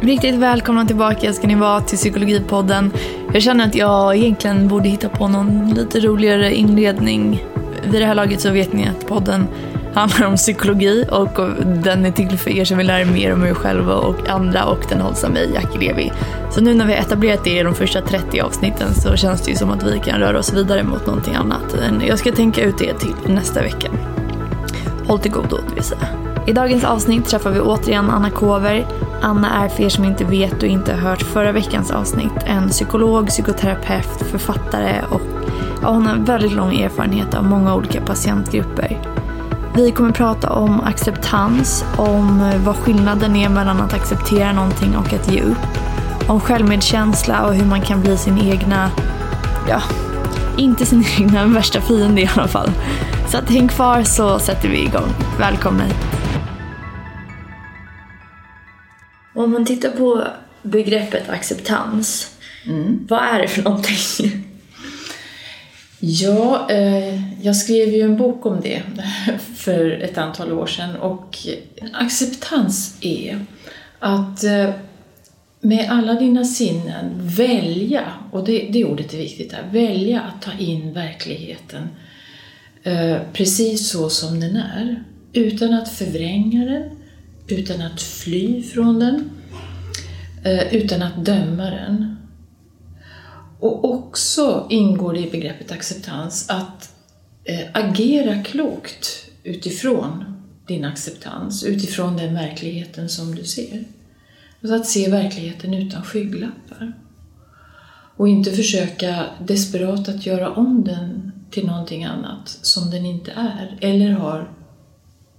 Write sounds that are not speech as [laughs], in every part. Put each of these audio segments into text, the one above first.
Riktigt välkomna tillbaka ska ni vara till Psykologipodden. Jag känner att jag egentligen borde hitta på någon lite roligare inledning. Vid det här laget så vet ni att podden handlar om psykologi och den är till för er som vill lära er mer om er själva och andra och den hålls av mig, Jackie Levi. Så nu när vi har etablerat det i de första 30 avsnitten så känns det ju som att vi kan röra oss vidare mot någonting annat. Jag ska tänka ut det till nästa vecka. Håll till godo, det vill säga. I dagens avsnitt träffar vi återigen Anna Kover. Anna är för er som inte vet och inte hört förra veckans avsnitt en psykolog, psykoterapeut, författare och ja, hon har väldigt lång erfarenhet av många olika patientgrupper. Vi kommer prata om acceptans, om vad skillnaden är mellan att acceptera någonting och att ge upp. Om självmedkänsla och hur man kan bli sin egna, ja, inte sin [laughs] egna värsta fiende i alla fall. Så att häng kvar så sätter vi igång. Välkomna hit. Om man tittar på begreppet acceptans, mm. vad är det för någonting? Ja, eh, jag skrev ju en bok om det [laughs] för ett antal år sedan och acceptans är att eh, med alla dina sinnen välja, och det, det ordet är viktigt här, välja att ta in verkligheten eh, precis så som den är. Utan att förvränga den, utan att fly från den, eh, utan att döma den. Och också ingår det i begreppet acceptans att eh, agera klokt utifrån din acceptans, utifrån den verkligheten som du ser. Alltså att se verkligheten utan skygglappar. Och inte försöka desperat att göra om den till någonting annat som den inte är, eller har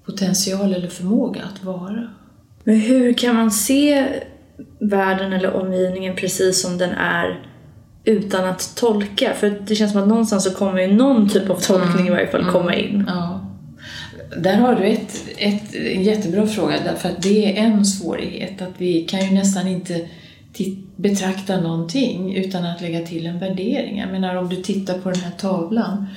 potential eller förmåga att vara. Men hur kan man se världen eller omgivningen precis som den är utan att tolka? För det känns som att någonstans så kommer ju någon typ av tolkning mm. i varje fall komma in. Mm. Ja. Där har du ett, ett, en jättebra fråga, därför att det är en svårighet. Att vi kan ju nästan inte betrakta någonting utan att lägga till en värdering. Jag menar om du tittar på den här tavlan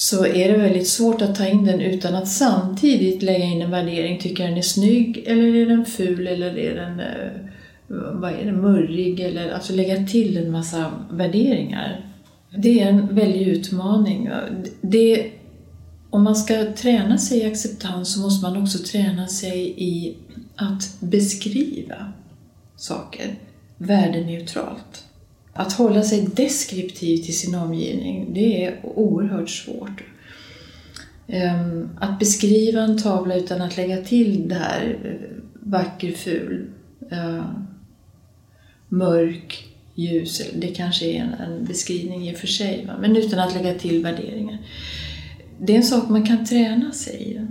så är det väldigt svårt att ta in den utan att samtidigt lägga in en värdering. Tycker jag den är snygg eller är den ful eller är den eh, vad är det, murrig eller alltså lägga till en massa värderingar. Det är en väldig utmaning. Det, om man ska träna sig i acceptans så måste man också träna sig i att beskriva saker värdeneutralt. Att hålla sig deskriptiv till sin omgivning, det är oerhört svårt. Ehm, att beskriva en tavla utan att lägga till det här eh, vacker, ful, eh, mörk, ljus, det kanske är en, beskrivning i och för sig, men utan att lägga till värderingar. Det är en sak man kan träna sig i.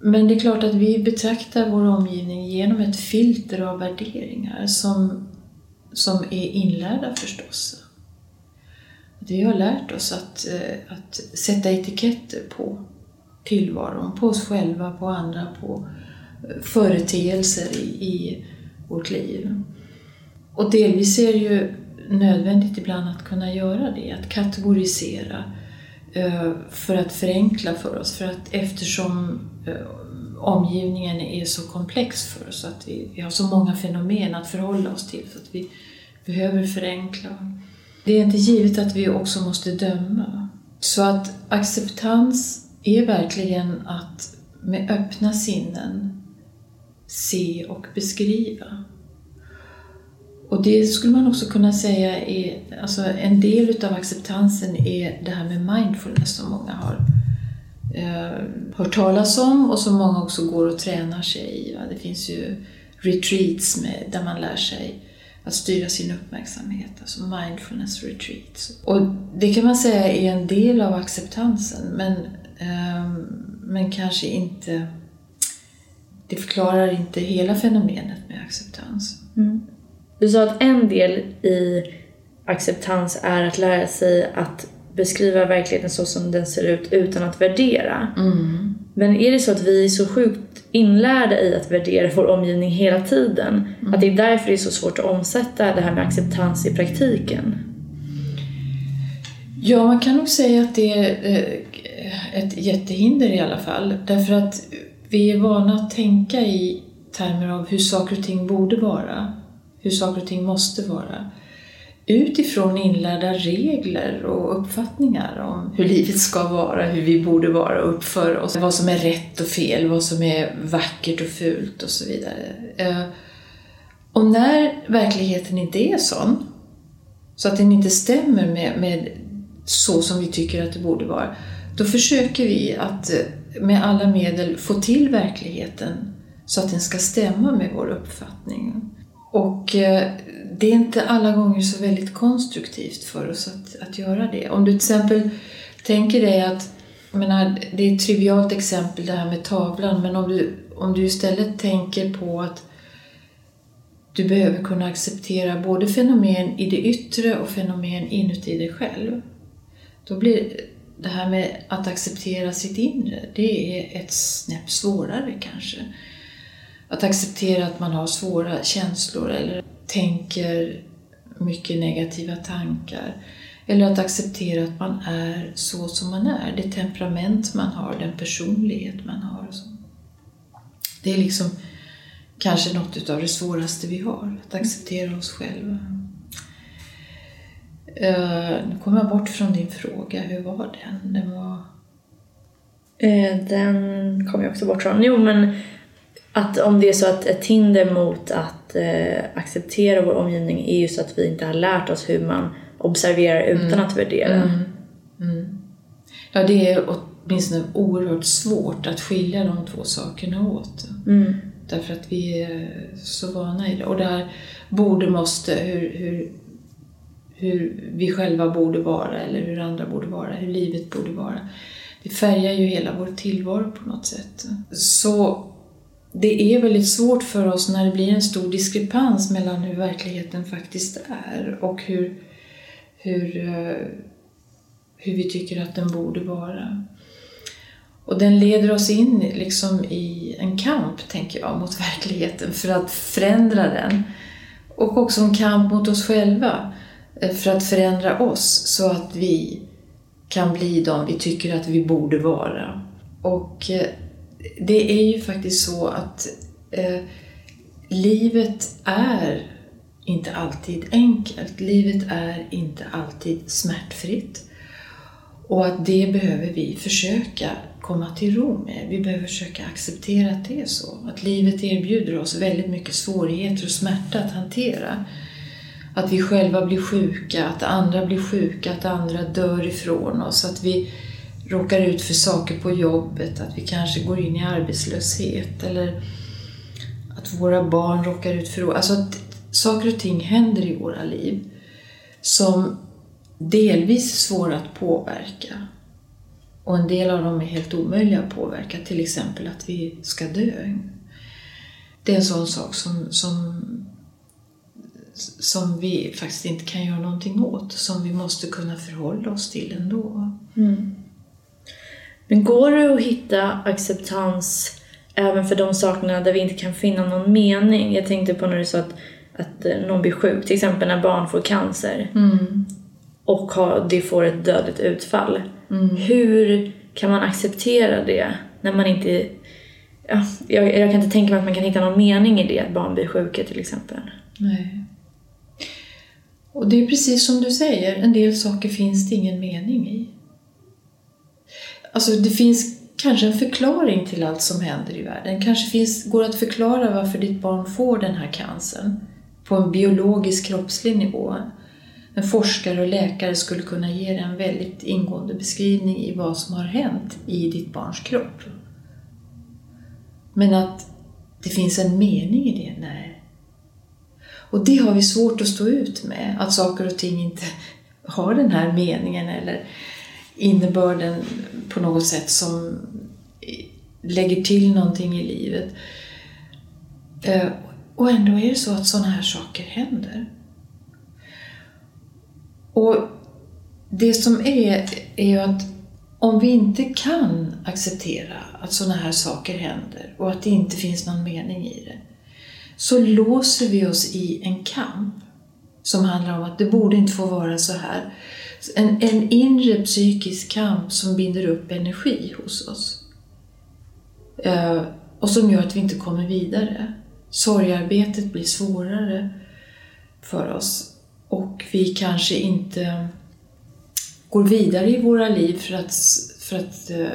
Men det är klart att vi betraktar vår omgivning genom ett filter av värderingar som, som är inlärda förstås. Vi har lärt oss att, eh, att sätta etiketter på tillvaron, på oss själva, på andra, på eh, företeelser i, i vårt liv. Och delvis är det ju nödvändigt ibland att kunna göra det, att kategorisera eh, för att förenkla för oss. För att eftersom omgivningen är så komplex för oss, att vi, vi har så många fenomen att förhålla oss till, så att vi behöver förenkla. Det är inte givet att vi också måste döma. Så att acceptans är verkligen att med öppna sinnen se och beskriva. Och det skulle man också kunna säga är, alltså en del utav acceptansen är det här med mindfulness som många har eh, hört talas om och som många också går och tränar sig i. Va? Det finns ju retreats med, där man lär sig att styra sin uppmärksamhet, alltså mindfulness retreats. Och det kan man säga är en del av acceptansen, men, eh, men kanske inte det förklarar inte hela fenomenet med acceptans. Mm. Du sa att en del i acceptans är att lära sig att beskriva verkligheten så som den ser ut utan att värdera. Mm. Men är det så att vi är så sjukt inlärda i att värdera vår omgivning hela tiden? Mm. Att det är därför det är så svårt att omsätta det här med acceptans i praktiken? Ja, man kan nog säga att det är eh, ett jättehinder i alla fall. Därför att vi är vana att tänka i termer av hur saker och ting borde vara hur saker och ting måste vara utifrån inlärda regler och uppfattningar om hur livet ska vara, hur vi borde vara och uppföra oss, vad som är rätt och fel, vad som är vackert och fult och så vidare. Eh, och när verkligheten inte är sån, så att den inte stämmer med, med så som vi tycker att det borde vara, då försöker vi att eh, med alla medel få till verkligheten så att den ska stämma med vår uppfattning. Och eh, det är inte alla gånger så väldigt konstruktivt för oss att, att göra det. Om du till exempel tänker dig att, jag menar, det är ett trivialt exempel det här med tavlan, men om du, om du istället tänker på att du behöver kunna acceptera både fenomen i det yttre och fenomen inuti dig själv. Då blir det här med att acceptera sitt inre, det är ett snäpp svårare kanske. Att acceptera att man har svåra känslor eller tänker mycket negativa tankar. Eller att acceptera att man är så som man är, det temperament man har, den personlighet man har. Det är liksom kanske något av det svåraste vi har, att acceptera oss själva. Eh, nu kom jag bort från din fråga, hur var den? Den var... Eh, den kom jag också bort från. Jo, men att om det är så att ett hinder mot att uh, acceptera vår omgivning är just att vi inte har lärt oss hur man observerar utan mm. att värdera. Mm. Mm. Ja, det är åtminstone oerhört svårt att skilja de två sakerna åt. Mm. Därför att vi är så vana i det. Och det här borde, måste, hur, hur, hur vi själva borde vara eller hur andra borde vara, hur livet borde vara. Det färgar ju hela vår tillvaro på något sätt. Så det är väldigt svårt för oss när det blir en stor diskrepans mellan hur verkligheten faktiskt är och hur, hur, eh, hur vi tycker att den borde vara. Och den leder oss in liksom i en kamp, tänker jag, mot verkligheten för att förändra den. Och också en kamp mot oss själva eh, för att förändra oss så att vi kan bli de vi tycker att vi borde vara. Och eh, det är ju faktiskt så att eh, livet är inte alltid enkelt. Livet är inte alltid smärtfritt. Och att det behöver vi försöka komma till ro med. Vi behöver försöka acceptera att det är så. Att livet erbjuder oss väldigt mycket svårigheter och smärta att hantera. Att vi själva blir sjuka, att andra blir sjuka, att andra dör ifrån oss, att vi råkar ut för saker på jobbet, att vi kanske går in i arbetslöshet eller att våra barn råkar ut för... Alltså att saker och ting händer i våra liv som delvis är svåra att påverka och en del av dem är helt omöjliga att påverka, till exempel att vi ska dö. Det är en sån sak som, som, som vi faktiskt inte kan göra någonting åt, som vi måste kunna förhålla oss till ändå. Mm. Men går det att hitta acceptans även för de sakerna där vi inte kan finna någon mening? Jag tänkte på när du sa att, att eh, någon blir sjuk, till exempel när barn får cancer. Mm och det får ett dödligt utfall. Mm. Hur kan man acceptera det när man inte... Ja, jag, jag, kan inte tänka mig att man kan hitta någon mening i det, att barn blir sjuka till exempel. Nej. Och det är precis som du säger, en del saker finns det ingen mening i. Alltså det finns kanske en förklaring till allt som händer i världen. Kanske finns, går att förklara varför ditt barn får den här cancern på en biologisk kroppslig nivå en forskare och läkare skulle kunna ge dig en väldigt ingående beskrivning i vad som har hänt i ditt barns kropp. Men att det finns en mening i det? Nej. Och det har vi svårt att stå ut med, att saker och ting inte har den här meningen eller innebörden på något sätt som lägger till någonting i livet. Eh, och ändå är det så att sådana här saker händer. Och det som är, är ju att om vi inte kan acceptera att sådana här saker händer och att det inte finns någon mening i det, så låser vi oss i en kamp som handlar om att det borde inte få vara så här. En, en inre psykisk kamp som binder upp energi hos oss. Eh, och som gör att vi inte kommer vidare. Sorgarbetet blir svårare. för oss. Och vi kanske inte går vidare i våra liv för att, för att eh,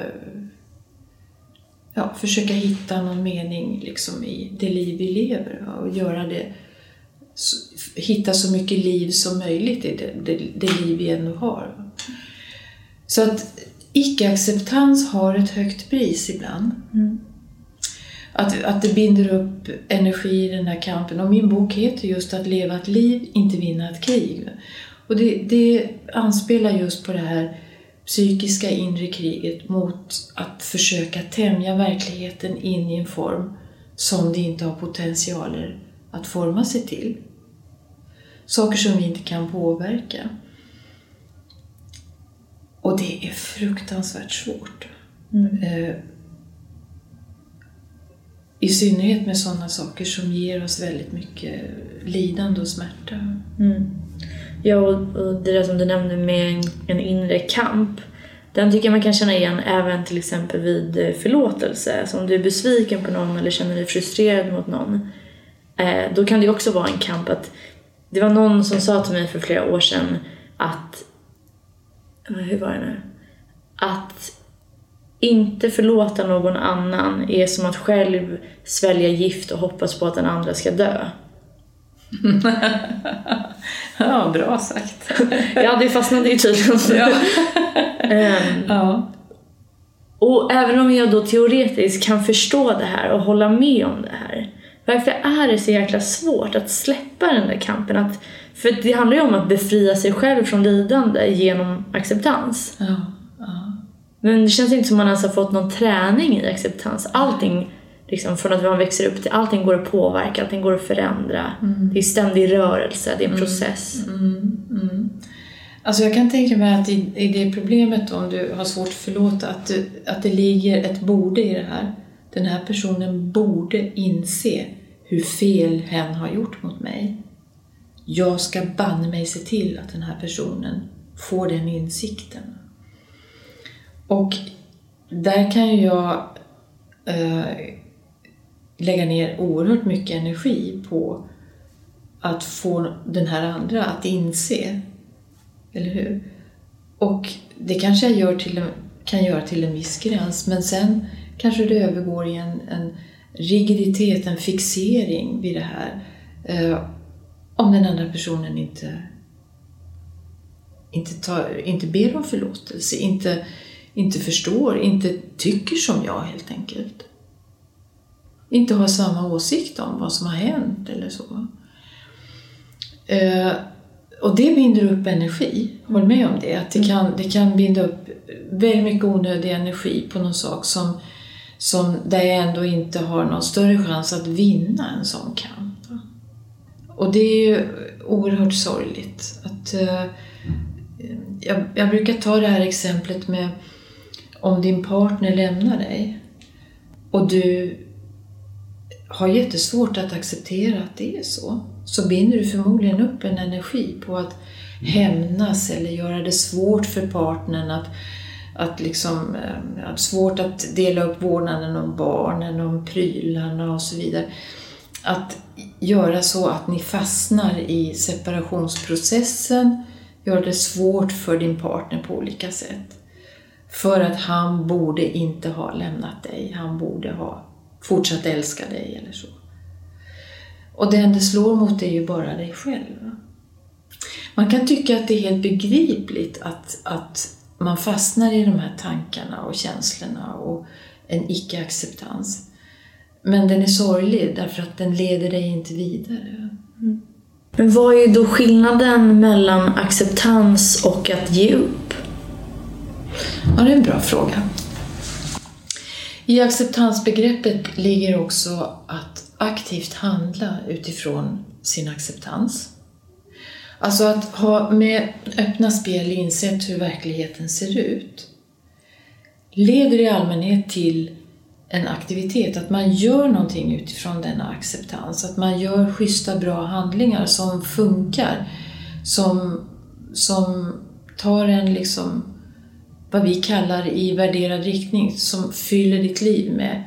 ja, försöka hitta någon mening liksom, i det liv vi lever och göra det, hitta så mycket liv som möjligt i det, det, det liv vi ändå har. Så att icke-acceptans har ett högt pris ibland. Mm. Att, att det binder upp energi i den här kampen. Och min bok heter just Att leva ett liv, inte vinna ett krig. Och det, det anspelar just på det här psykiska inre kriget mot att försöka tämja verkligheten in i en form som det inte har potentialer att forma sig till. Saker som vi inte kan påverka. Och det är fruktansvärt svårt. Mm. Eh, I synnerhet med sådana saker som ger oss väldigt mycket lidande och smärta. Mm. Ja, och det där som du nämnde med en, en inre kamp. Den tycker jag man kan känna igen även till exempel vid eh, förlåtelse. Så om du är besviken på någon eller känner dig frustrerad mot någon. Eh, då kan det också vara en kamp att det var någon som sa till mig för flera år sedan att hur var det nu? Att inte förlåta någon annan är som att själv svälja gift och hoppas på att den andra ska dö. [laughs] ja, bra sagt. [laughs] ja, det fastnade ju tydligen. [laughs] ja. um, ja. Och även om jag då teoretiskt kan förstå det här och hålla med om det här. Varför är det så jäkla svårt att släppa den där kampen? Att, för det handlar ju om att befria sig själv från lidande genom acceptans. Ja, ja. Men det känns inte som man ens har fått någon träning i acceptans. Allting liksom, från att man växer upp till allting går att påverka, allting går att förändra. Mm. Det är ständig rörelse, det är en mm. process. Mm. Mm. Alltså jag kan tänka mig att i, i det problemet om du har svårt att förlåta, att, du, att det ligger ett borde i det här. Den här personen borde inse hur fel hen har gjort mot mig. Jag ska banne mig se till att den här personen får den insikten. Och där kan ju jag eh, lägga ner oerhört mycket energi på att få den här andra att inse. Eller hur? Och det kanske jag gör till en, kan göra till en viss gräns, men sen kanske det övergår i en, en rigiditet, en fixering vid det här. Eh, om den andra personen inte, inte, tar, inte ber om förlåtelse, inte, inte förstår, inte tycker som jag helt enkelt inte har samma åsikt om vad som har hänt eller så. Eh, och det binder upp energi, håll med om det. Att det, kan, det kan binda upp väldigt mycket onödig energi på någon sak som, som där jag ändå inte har någon större chans att vinna en sån kamp. Och det är ju oerhört sorgligt. Att, eh, jag, jag brukar ta det här exemplet med om din partner lämnar dig och du har jättesvårt att acceptera att det är så, så binder du förmodligen upp en energi på att hämnas eller göra det svårt för partnern att, att liksom, äh, svårt att dela upp vårdnaden om barnen, om prylarna och så vidare. Att göra så att ni fastnar i separationsprocessen, gör det svårt för din partner på olika sätt. För att han borde inte ha lämnat dig, han borde ha fortsatt älska dig eller så. Och den det slår mot är ju bara dig själv. Man kan tycka att det är helt begripligt att, att man fastnar i de här tankarna och känslorna och en icke-acceptans. Men den är sorglig därför att den leder dig inte vidare. Mm. Men vad är då skillnaden mellan acceptans och att ge upp? Ja, det är en bra fråga. I acceptansbegreppet ligger också att aktivt handla utifrån sin acceptans. Alltså att ha med öppna spel insett hur verkligheten ser ut leder i allmänhet till en aktivitet, att man gör någonting utifrån denna acceptans. Att man gör schyssta, bra handlingar som funkar, som, som tar en liksom vad vi kallar i värderad riktning, som fyller ditt liv med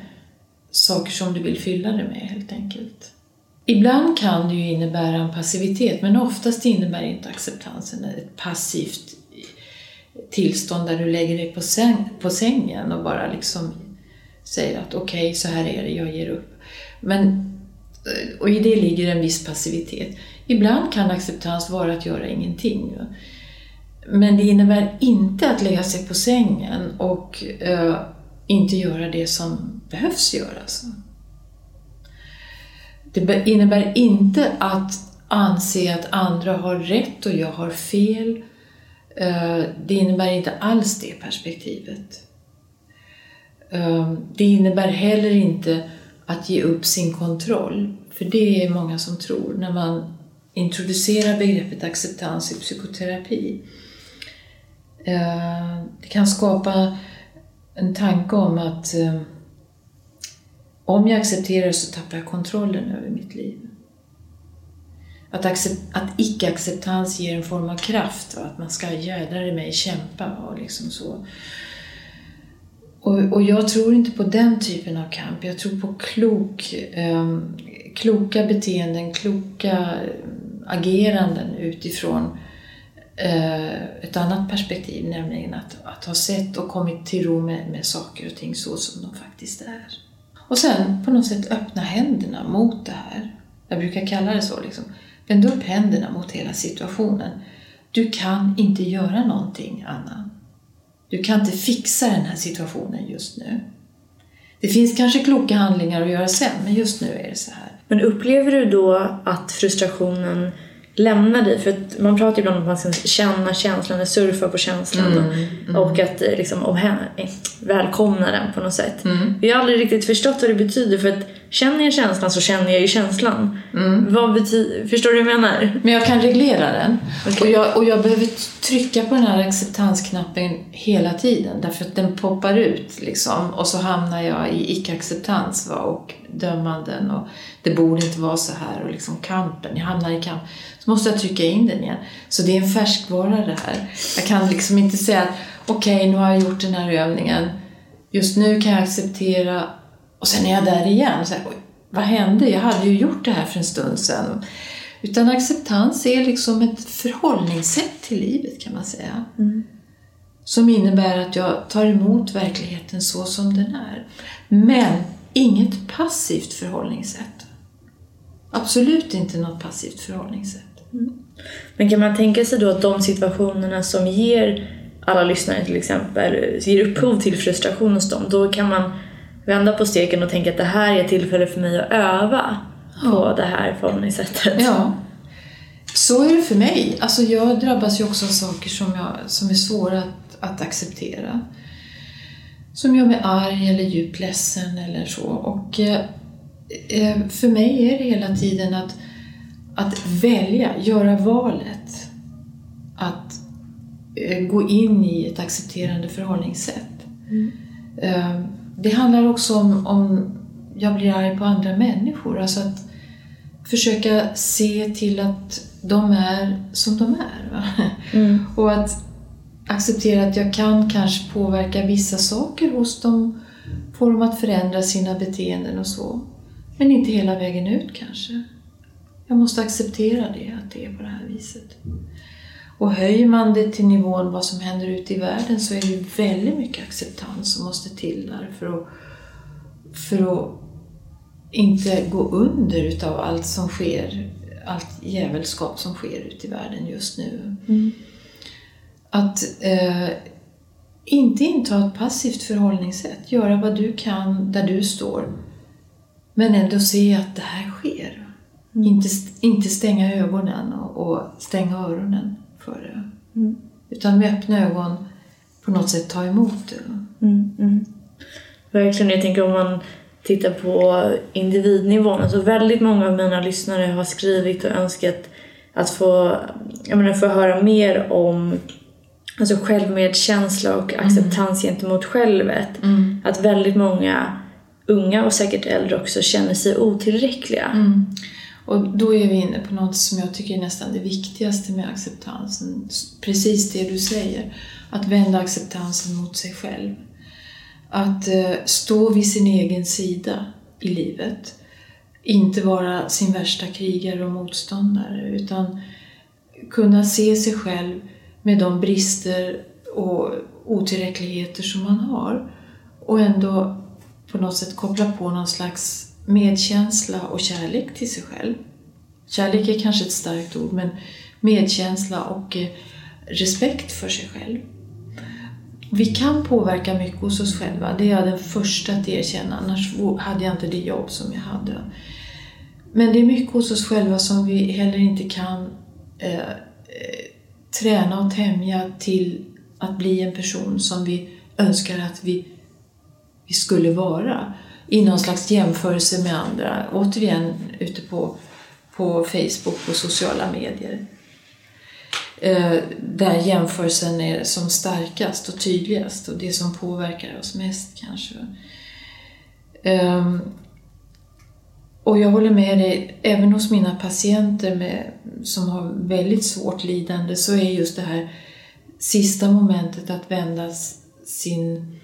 saker som du vill fylla det med helt enkelt. Ibland kan det ju innebära en passivitet men oftast innebär inte acceptansen ett passivt tillstånd där du lägger dig på, säng, på sängen och bara liksom säger att okej, okay, så här är det, jag ger upp. Men, eh, och i det ligger en viss passivitet. Ibland kan acceptans vara att göra ingenting. Men det innebär inte att lägga sig på sängen och uh, inte göra det som behövs göras. Det innebär inte att anse att andra har rätt och jag har fel. Eh, det innebär inte alls det perspektivet. Eh, det innebär heller inte att ge upp sin kontroll. För det är många som tror när man introducerar begreppet acceptans i psykoterapi. Eh, det kan skapa en tanke om att om jag accepterar så tappar jag kontrollen över mitt liv. Att, att icke-acceptans ger en form av kraft va? att man ska jädrar i mig kämpa och liksom så. Och, och, jag tror inte på den typen av kamp. Jag tror på klok, eh, kloka beteenden, kloka ehm, ageranden utifrån eh, ett annat perspektiv, nämligen att, att ha sett och kommit till ro med, med saker och ting så som de faktiskt är. Och sen på något sätt öppna händerna mot det här. Jag brukar kalla det så. Liksom. Vänd upp händerna mot hela situationen. Du kan inte göra någonting, Anna. Du kan inte fixa den här situationen just nu. Det finns kanske kloka handlingar att göra sen, men just nu är det så här. Men upplever du då att frustrationen lämnar dig? För att man pratar ibland om att man ska känna känslan, surfa på känslan mm, mm. och att eh, liksom, välkomna den på något sätt. Mm. Jag har aldrig riktigt förstått vad det betyder för att känner jag känslan så känner jag ju känslan. Mm. Vad betyder, förstår du vad jag menar? Men jag kan reglera den okay. och, jag, och jag behöver trycka på den här acceptansknappen hela tiden därför att den poppar ut liksom och så hamnar jag i icke-acceptans och dömanden och det borde inte vara så här och liksom kampen, jag hamnar i kamp. Så måste jag trycka in den igen. Så det är en färskvara det här. Jag kan liksom inte säga okej, okay, nu har jag gjort den här övningen. Just nu kan jag acceptera och sen är jag där igen. Så här, vad hände? Jag hade ju gjort det här för en stund sedan. Utan acceptans är liksom ett förhållningssätt till livet kan man säga. Mm. Som innebär att jag tar emot verkligheten så som den är. Men inget passivt förhållningssätt. Absolut inte något passivt förhållningssätt. Mm. Men kan man tänka sig då att de situationerna som ger alla lyssnare till exempel, ger upphov till frustration hos dem, då kan man vända på steken och tänka att det här är ett tillfälle för mig att öva ja. på det här förhållningssättet. Ja. Så är det för mig. Alltså jag drabbas ju också av saker som, jag, som är svåra att, att acceptera. Som gör mig arg eller djupt ledsen eller så. Och eh, eh, för mig är det hela tiden att, att välja, göra valet. Att eh, gå in i ett accepterande förhållningssätt. Mm. Eh, det handlar också om, om jag blir arg på andra människor. Alltså att försöka se till att de är som de är. Mm. [laughs] Och att acceptera att jag kan kanske påverka vissa saker hos dem, få dem att förändra sina beteenden och så. Men inte hela vägen ut kanske. Jag måste acceptera det, att det är på det här viset. Och höjer man det till nivån vad som händer ute i världen så är det väldigt mycket acceptans som måste till där för att, för att inte gå under utav allt som sker, allt djävulskap som sker ute i världen just nu. Mm. Att eh, inte inta ett passivt förhållningssätt, göra vad du kan där du står, men ändå se att det här sker. Mm. Inte, inte stänga ögonen och, och stänga öronen för det. Mm. Utan med öppna ögon på något sätt ta emot det. Mm, mm. Verkligen, jag tänker om man tittar på individnivån. Alltså väldigt många av mina lyssnare har skrivit och önskat att få, jag menar, få höra mer om alltså självmedkänsla och mm. acceptans mm. gentemot självet. Mm. Att väldigt många unga och säkert äldre också känner sig otillräckliga. Mm. Och då är vi inne på något som jag tycker är nästan det viktigaste med acceptansen. Precis det du säger. Att vända acceptansen mot sig själv. Att eh, stå vid sin egen sida i livet. inte vara sin värsta krigare och motståndare utan kunna se sig själv med de brister och otillräckligheter som man har och ändå på något sätt koppla på någon slags medkänsla och kärlek till sig själv. Kärlek är kanske ett starkt ord, men medkänsla och eh, respekt för sig själv. Vi kan påverka mycket hos oss själva, det är jag den första att erkänna, annars hade jag inte det jobb som jag hade. Men det är mycket hos oss själva som vi heller inte kan eh, eh träna och tämja till att bli en person som vi önskar att vi, vi skulle vara i någon slags jämförelse med andra. Återigen ute på, på Facebook och sociala medier. Eh, där jämförelsen är som starkast och tydligast och det som påverkar oss mest kanske. Eh, och jag håller med dig, även hos mina patienter med, som har väldigt svårt lidande så är just det här sista momentet att vända sin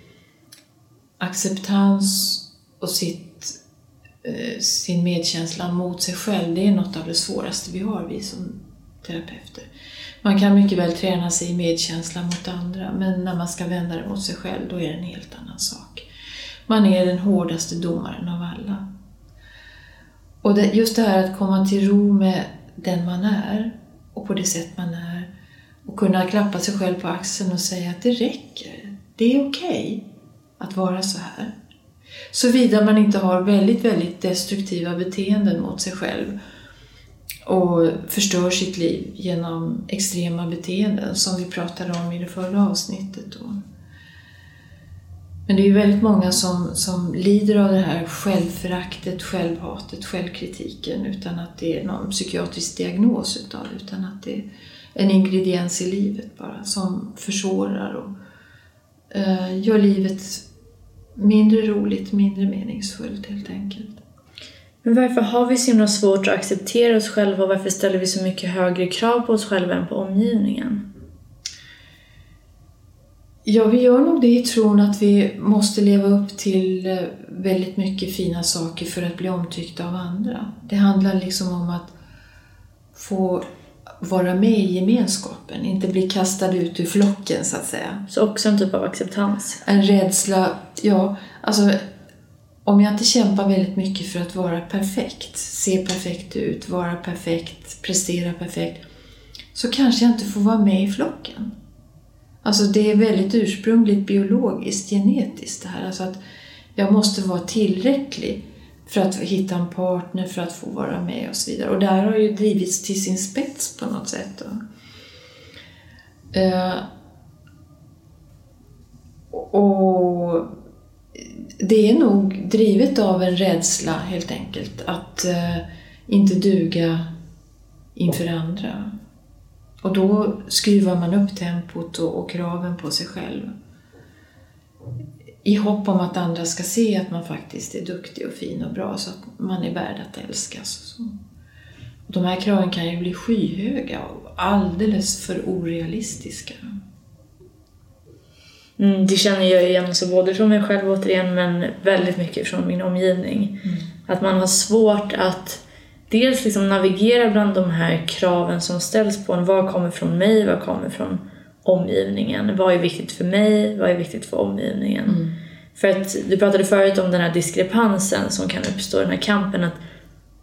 acceptans och sitt, eh, sin medkänsla mot sig själv, det är något av det svåraste vi har, vi som terapeuter. Man kan mycket väl träna sig i medkänsla mot andra, men när man ska vända det mot sig själv, då är det en helt annan sak. Man är den hårdaste domaren av alla. Och det, just det här att komma till ro med den man är och på det sätt man är och kunna klappa sig själv på axeln och säga att det räcker. Det är okej okay att vara så här. Såvida man inte har väldigt, väldigt destruktiva beteenden mot sig själv och förstör sitt liv genom extrema beteenden som vi pratade om i det förra avsnittet. Då. Men det är ju väldigt många som, som lider av det här självföraktet, självhatet, självkritiken utan att det är någon psykiatrisk diagnos utav utan att det är en ingrediens i livet bara som försvårar och eh, gör livet mindre roligt, mindre meningsfullt helt enkelt. Men varför har vi så himla svårt att acceptera oss själva och varför ställer vi så mycket högre krav på oss själva än på omgivningen? Ja, vi gör nog det i tron att vi måste leva upp till eh, väldigt mycket fina saker för att bli omtyckta av andra. Det handlar liksom om att få vara med i gemenskapen, inte bli kastad ut ur flocken så att säga. Så också en typ av acceptans? En rädsla, ja. Alltså, om jag inte kämpar väldigt mycket för att vara perfekt, se perfekt ut, vara perfekt, prestera perfekt, så kanske jag inte får vara med i flocken. Alltså det är väldigt ursprungligt biologiskt, genetiskt det här. Alltså att jag måste vara tillräcklig för att hitta en partner, för att få vara med och så vidare. Och det här har ju drivits till sin spets på något sätt. Uh, och det är nog drivet av en rädsla helt enkelt att uh, inte duga inför andra. Och då skruvar man upp tempot och, och kraven på sig själv i hopp om att andra ska se att man faktiskt är duktig och fin och bra så att man är värd att älskas. Så. De här kraven kan ju bli skyhöga och alldeles för orealistiska. Mm, det känner jag igen så både från mig själv återigen men väldigt mycket från min omgivning. Mm. Att man har svårt att dels liksom navigera bland de här kraven som ställs på en. Vad kommer från mig? Vad kommer från omgivningen. Vad är viktigt för mig? Vad är viktigt för omgivningen? Mm. För att du pratade förut om den här diskrepansen som kan uppstå, den här kampen. att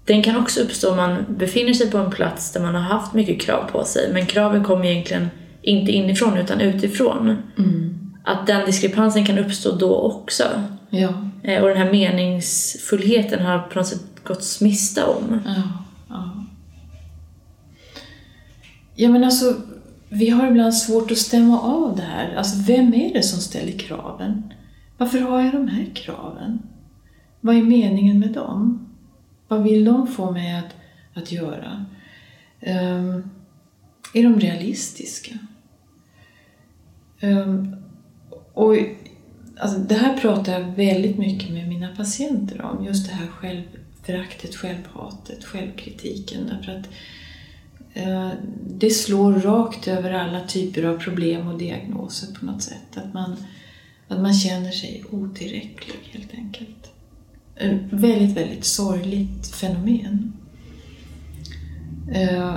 Den kan också uppstå om man befinner sig på en plats där man har haft mycket krav på sig men kraven kommer egentligen inte inifrån utan utifrån. Mm. Att den diskrepansen kan uppstå då också. Ja. Eh, och den här meningsfullheten har på något sätt gått miste om. Ja, ja. ja men alltså vi har ibland svårt att stämma av det här. Alltså, vem är det som ställer kraven? Varför har jag de här kraven? Vad är meningen med dem? Vad vill de få mig att, att göra? Um, är de realistiska? Um, och alltså, Det här pratar jag väldigt mycket med mina patienter om, just det här självföraktet, självhatet, självkritiken. Därför att det slår rakt över alla typer av problem och diagnoser på något sätt. Att man, att man känner sig otillräcklig helt enkelt. Ett väldigt, väldigt sorgligt fenomen. Eh,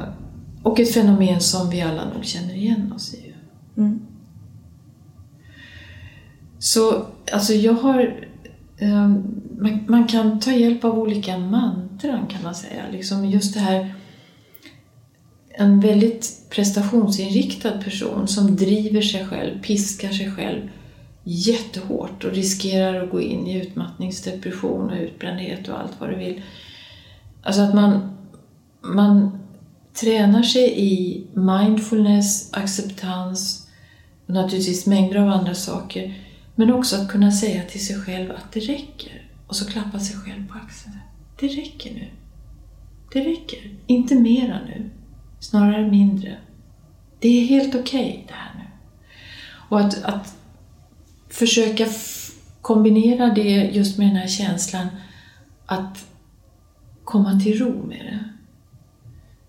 och ett fenomen som vi alla nog känner igen oss i. Mm. Så alltså jag har... Eh, man, man kan ta hjälp av olika mantran kan man säga. Liksom just det här... En väldigt prestationsinriktad person som driver sig själv, piskar sig själv jättehårt och riskerar att gå in i utmattningsdepression och utbrändhet och allt vad du vill. Alltså att man, man tränar sig i mindfulness, acceptans och naturligtvis mängder av andra saker. Men också att kunna säga till sig själv att det räcker. Och så klappa sig själv på axeln. Det räcker nu. Det räcker. Inte mera nu. Snarare mindre. Det är helt okej okay, det här nu. Och att, att försöka kombinera det just med den här känslan att komma till ro med det.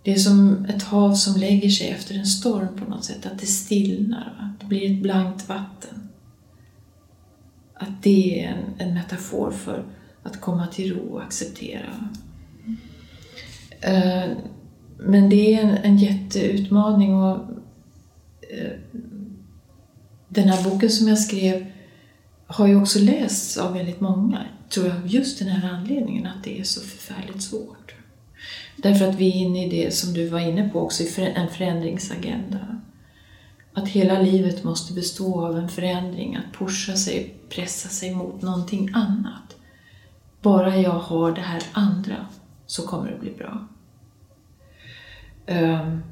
Det är som ett hav som lägger sig efter en storm på något sätt, att det stillnar. Va? Det blir ett blankt vatten. Att det är en, en metafor för att komma till ro och acceptera. Uh, men det är en, en jätteutmaning och eh, den här boken som jag skrev har ju också lästs av väldigt många, tror jag, just den här anledningen att det är så förfärligt svårt. Därför att vi är inne i det som du var inne på också, en förändringsagenda. Att hela livet måste bestå av en förändring, att pusha sig, pressa sig mot någonting annat. Bara jag har det här andra så kommer det bli bra. Ehm,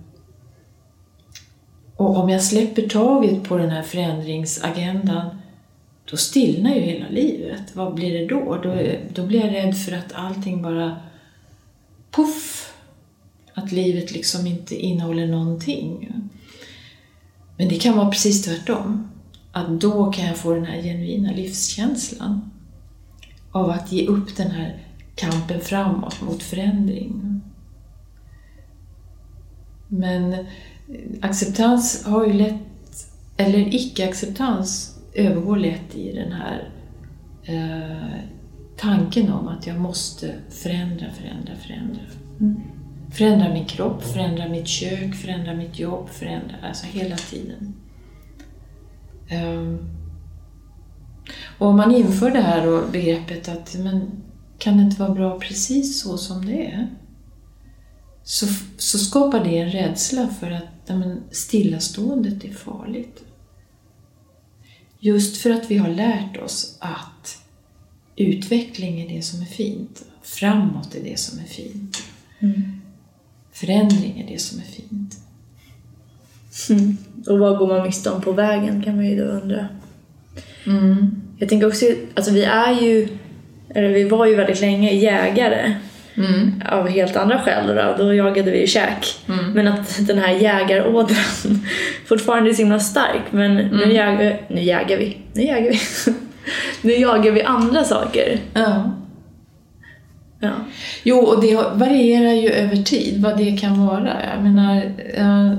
och om jag släpper taget på den här förändringsagendan då stillnar ju hela livet. Vad blir det då? Då, då blir jag rädd för att allting bara puff, att livet liksom inte innehåller någonting. Men det kan vara precis tvärtom. Att då kan jag få den här genuina livskänslan av att ge upp den här kampen framåt mot förändring. Men acceptans har ju lätt, eller icke-acceptans övergår lätt i den här eh, tanken om att jag måste förändra, förändra, förändra. Mm. Förändra min kropp, förändra mitt kök, förändra mitt jobb, förändra, alltså hela tiden. Um, och om man inför det här då, begreppet att men, kan det inte vara bra precis så som det är? Så, så skapar det en rädsla för att men, stillaståendet är farligt. Just för att vi har lärt oss att utveckling är det som är fint. Framåt är det som är fint. Mm. Förändring är det som är fint. Mm. Och vad går man miste om på vägen kan man ju då undra. Mm. Jag tänker också, alltså vi är ju, eller vi var ju väldigt länge jägare. Mm. Av helt andra skäl då, då jagade vi ju käk. Mm. Men att den här jägarådran [laughs] fortfarande är så himla stark. Men mm. nu, jagar, nu jagar vi. Nu jagar vi. [laughs] nu jagar vi andra saker. Ja. Ja. Jo, och det varierar ju över tid vad det kan vara. Jag menar, uh, uh,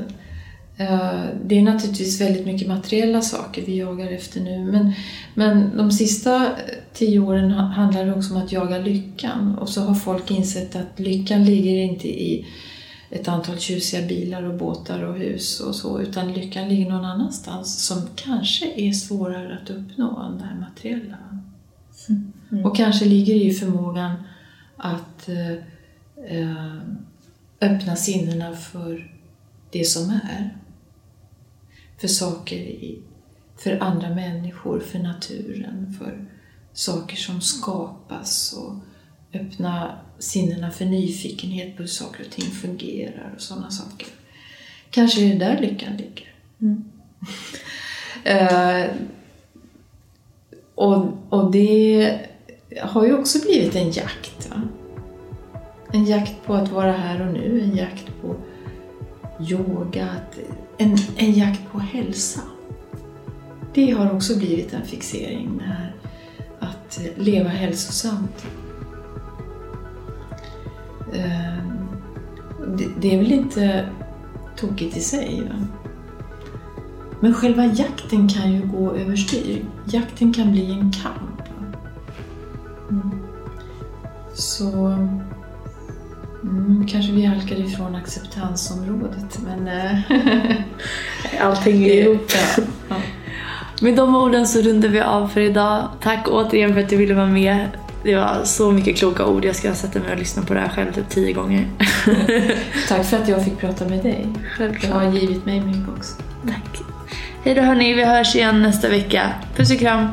det är naturligtvis väldigt mycket materiella saker vi jagar efter nu. Men, men de sista tio åren handlar det också om att jaga lyckan. Och så har folk insett att lyckan ligger inte i ett antal tjusiga bilar och båtar och hus och så, utan lyckan ligger någon annanstans som kanske är svårare att uppnå än det här materiella. Mm. Och kanske ligger i förmågan att eh, öppna sinnena för det som är. För saker, i, för andra människor, för naturen, för saker som skapas och öppna sinnena för nyfikenhet på hur saker och ting fungerar och sådana saker. Kanske är det där lyckan ligger. Mm. uh, [laughs] och, och det har ju också blivit en jakt. Va? En jakt på att vara här och nu, en jakt på yoga, en, en jakt på hälsa. Det har också blivit en fixering, det här att eh, leva hälsosamt. Ehm, det är väl inte tokigt i sig. Va? Men själva jakten kan ju gå överstyr. Jakten kan bli en kamp. Mm. så mm, kanske vi halkade ifrån acceptansområdet. Men eh, [laughs] Allt hänger ihop. ja, ja. [laughs] Med de orden så rundar vi av för idag. Tack återigen för att du ville vara med. Det var så mycket kloka ord. Jag ska sätta mig och lyssna på det här själv typ tio gånger. [laughs] Tack för att jag fick prata med dig. Du Självklart. har givit mig mycket också. Tack. Hej då hörni, vi hörs igen nästa vecka. Puss och kram.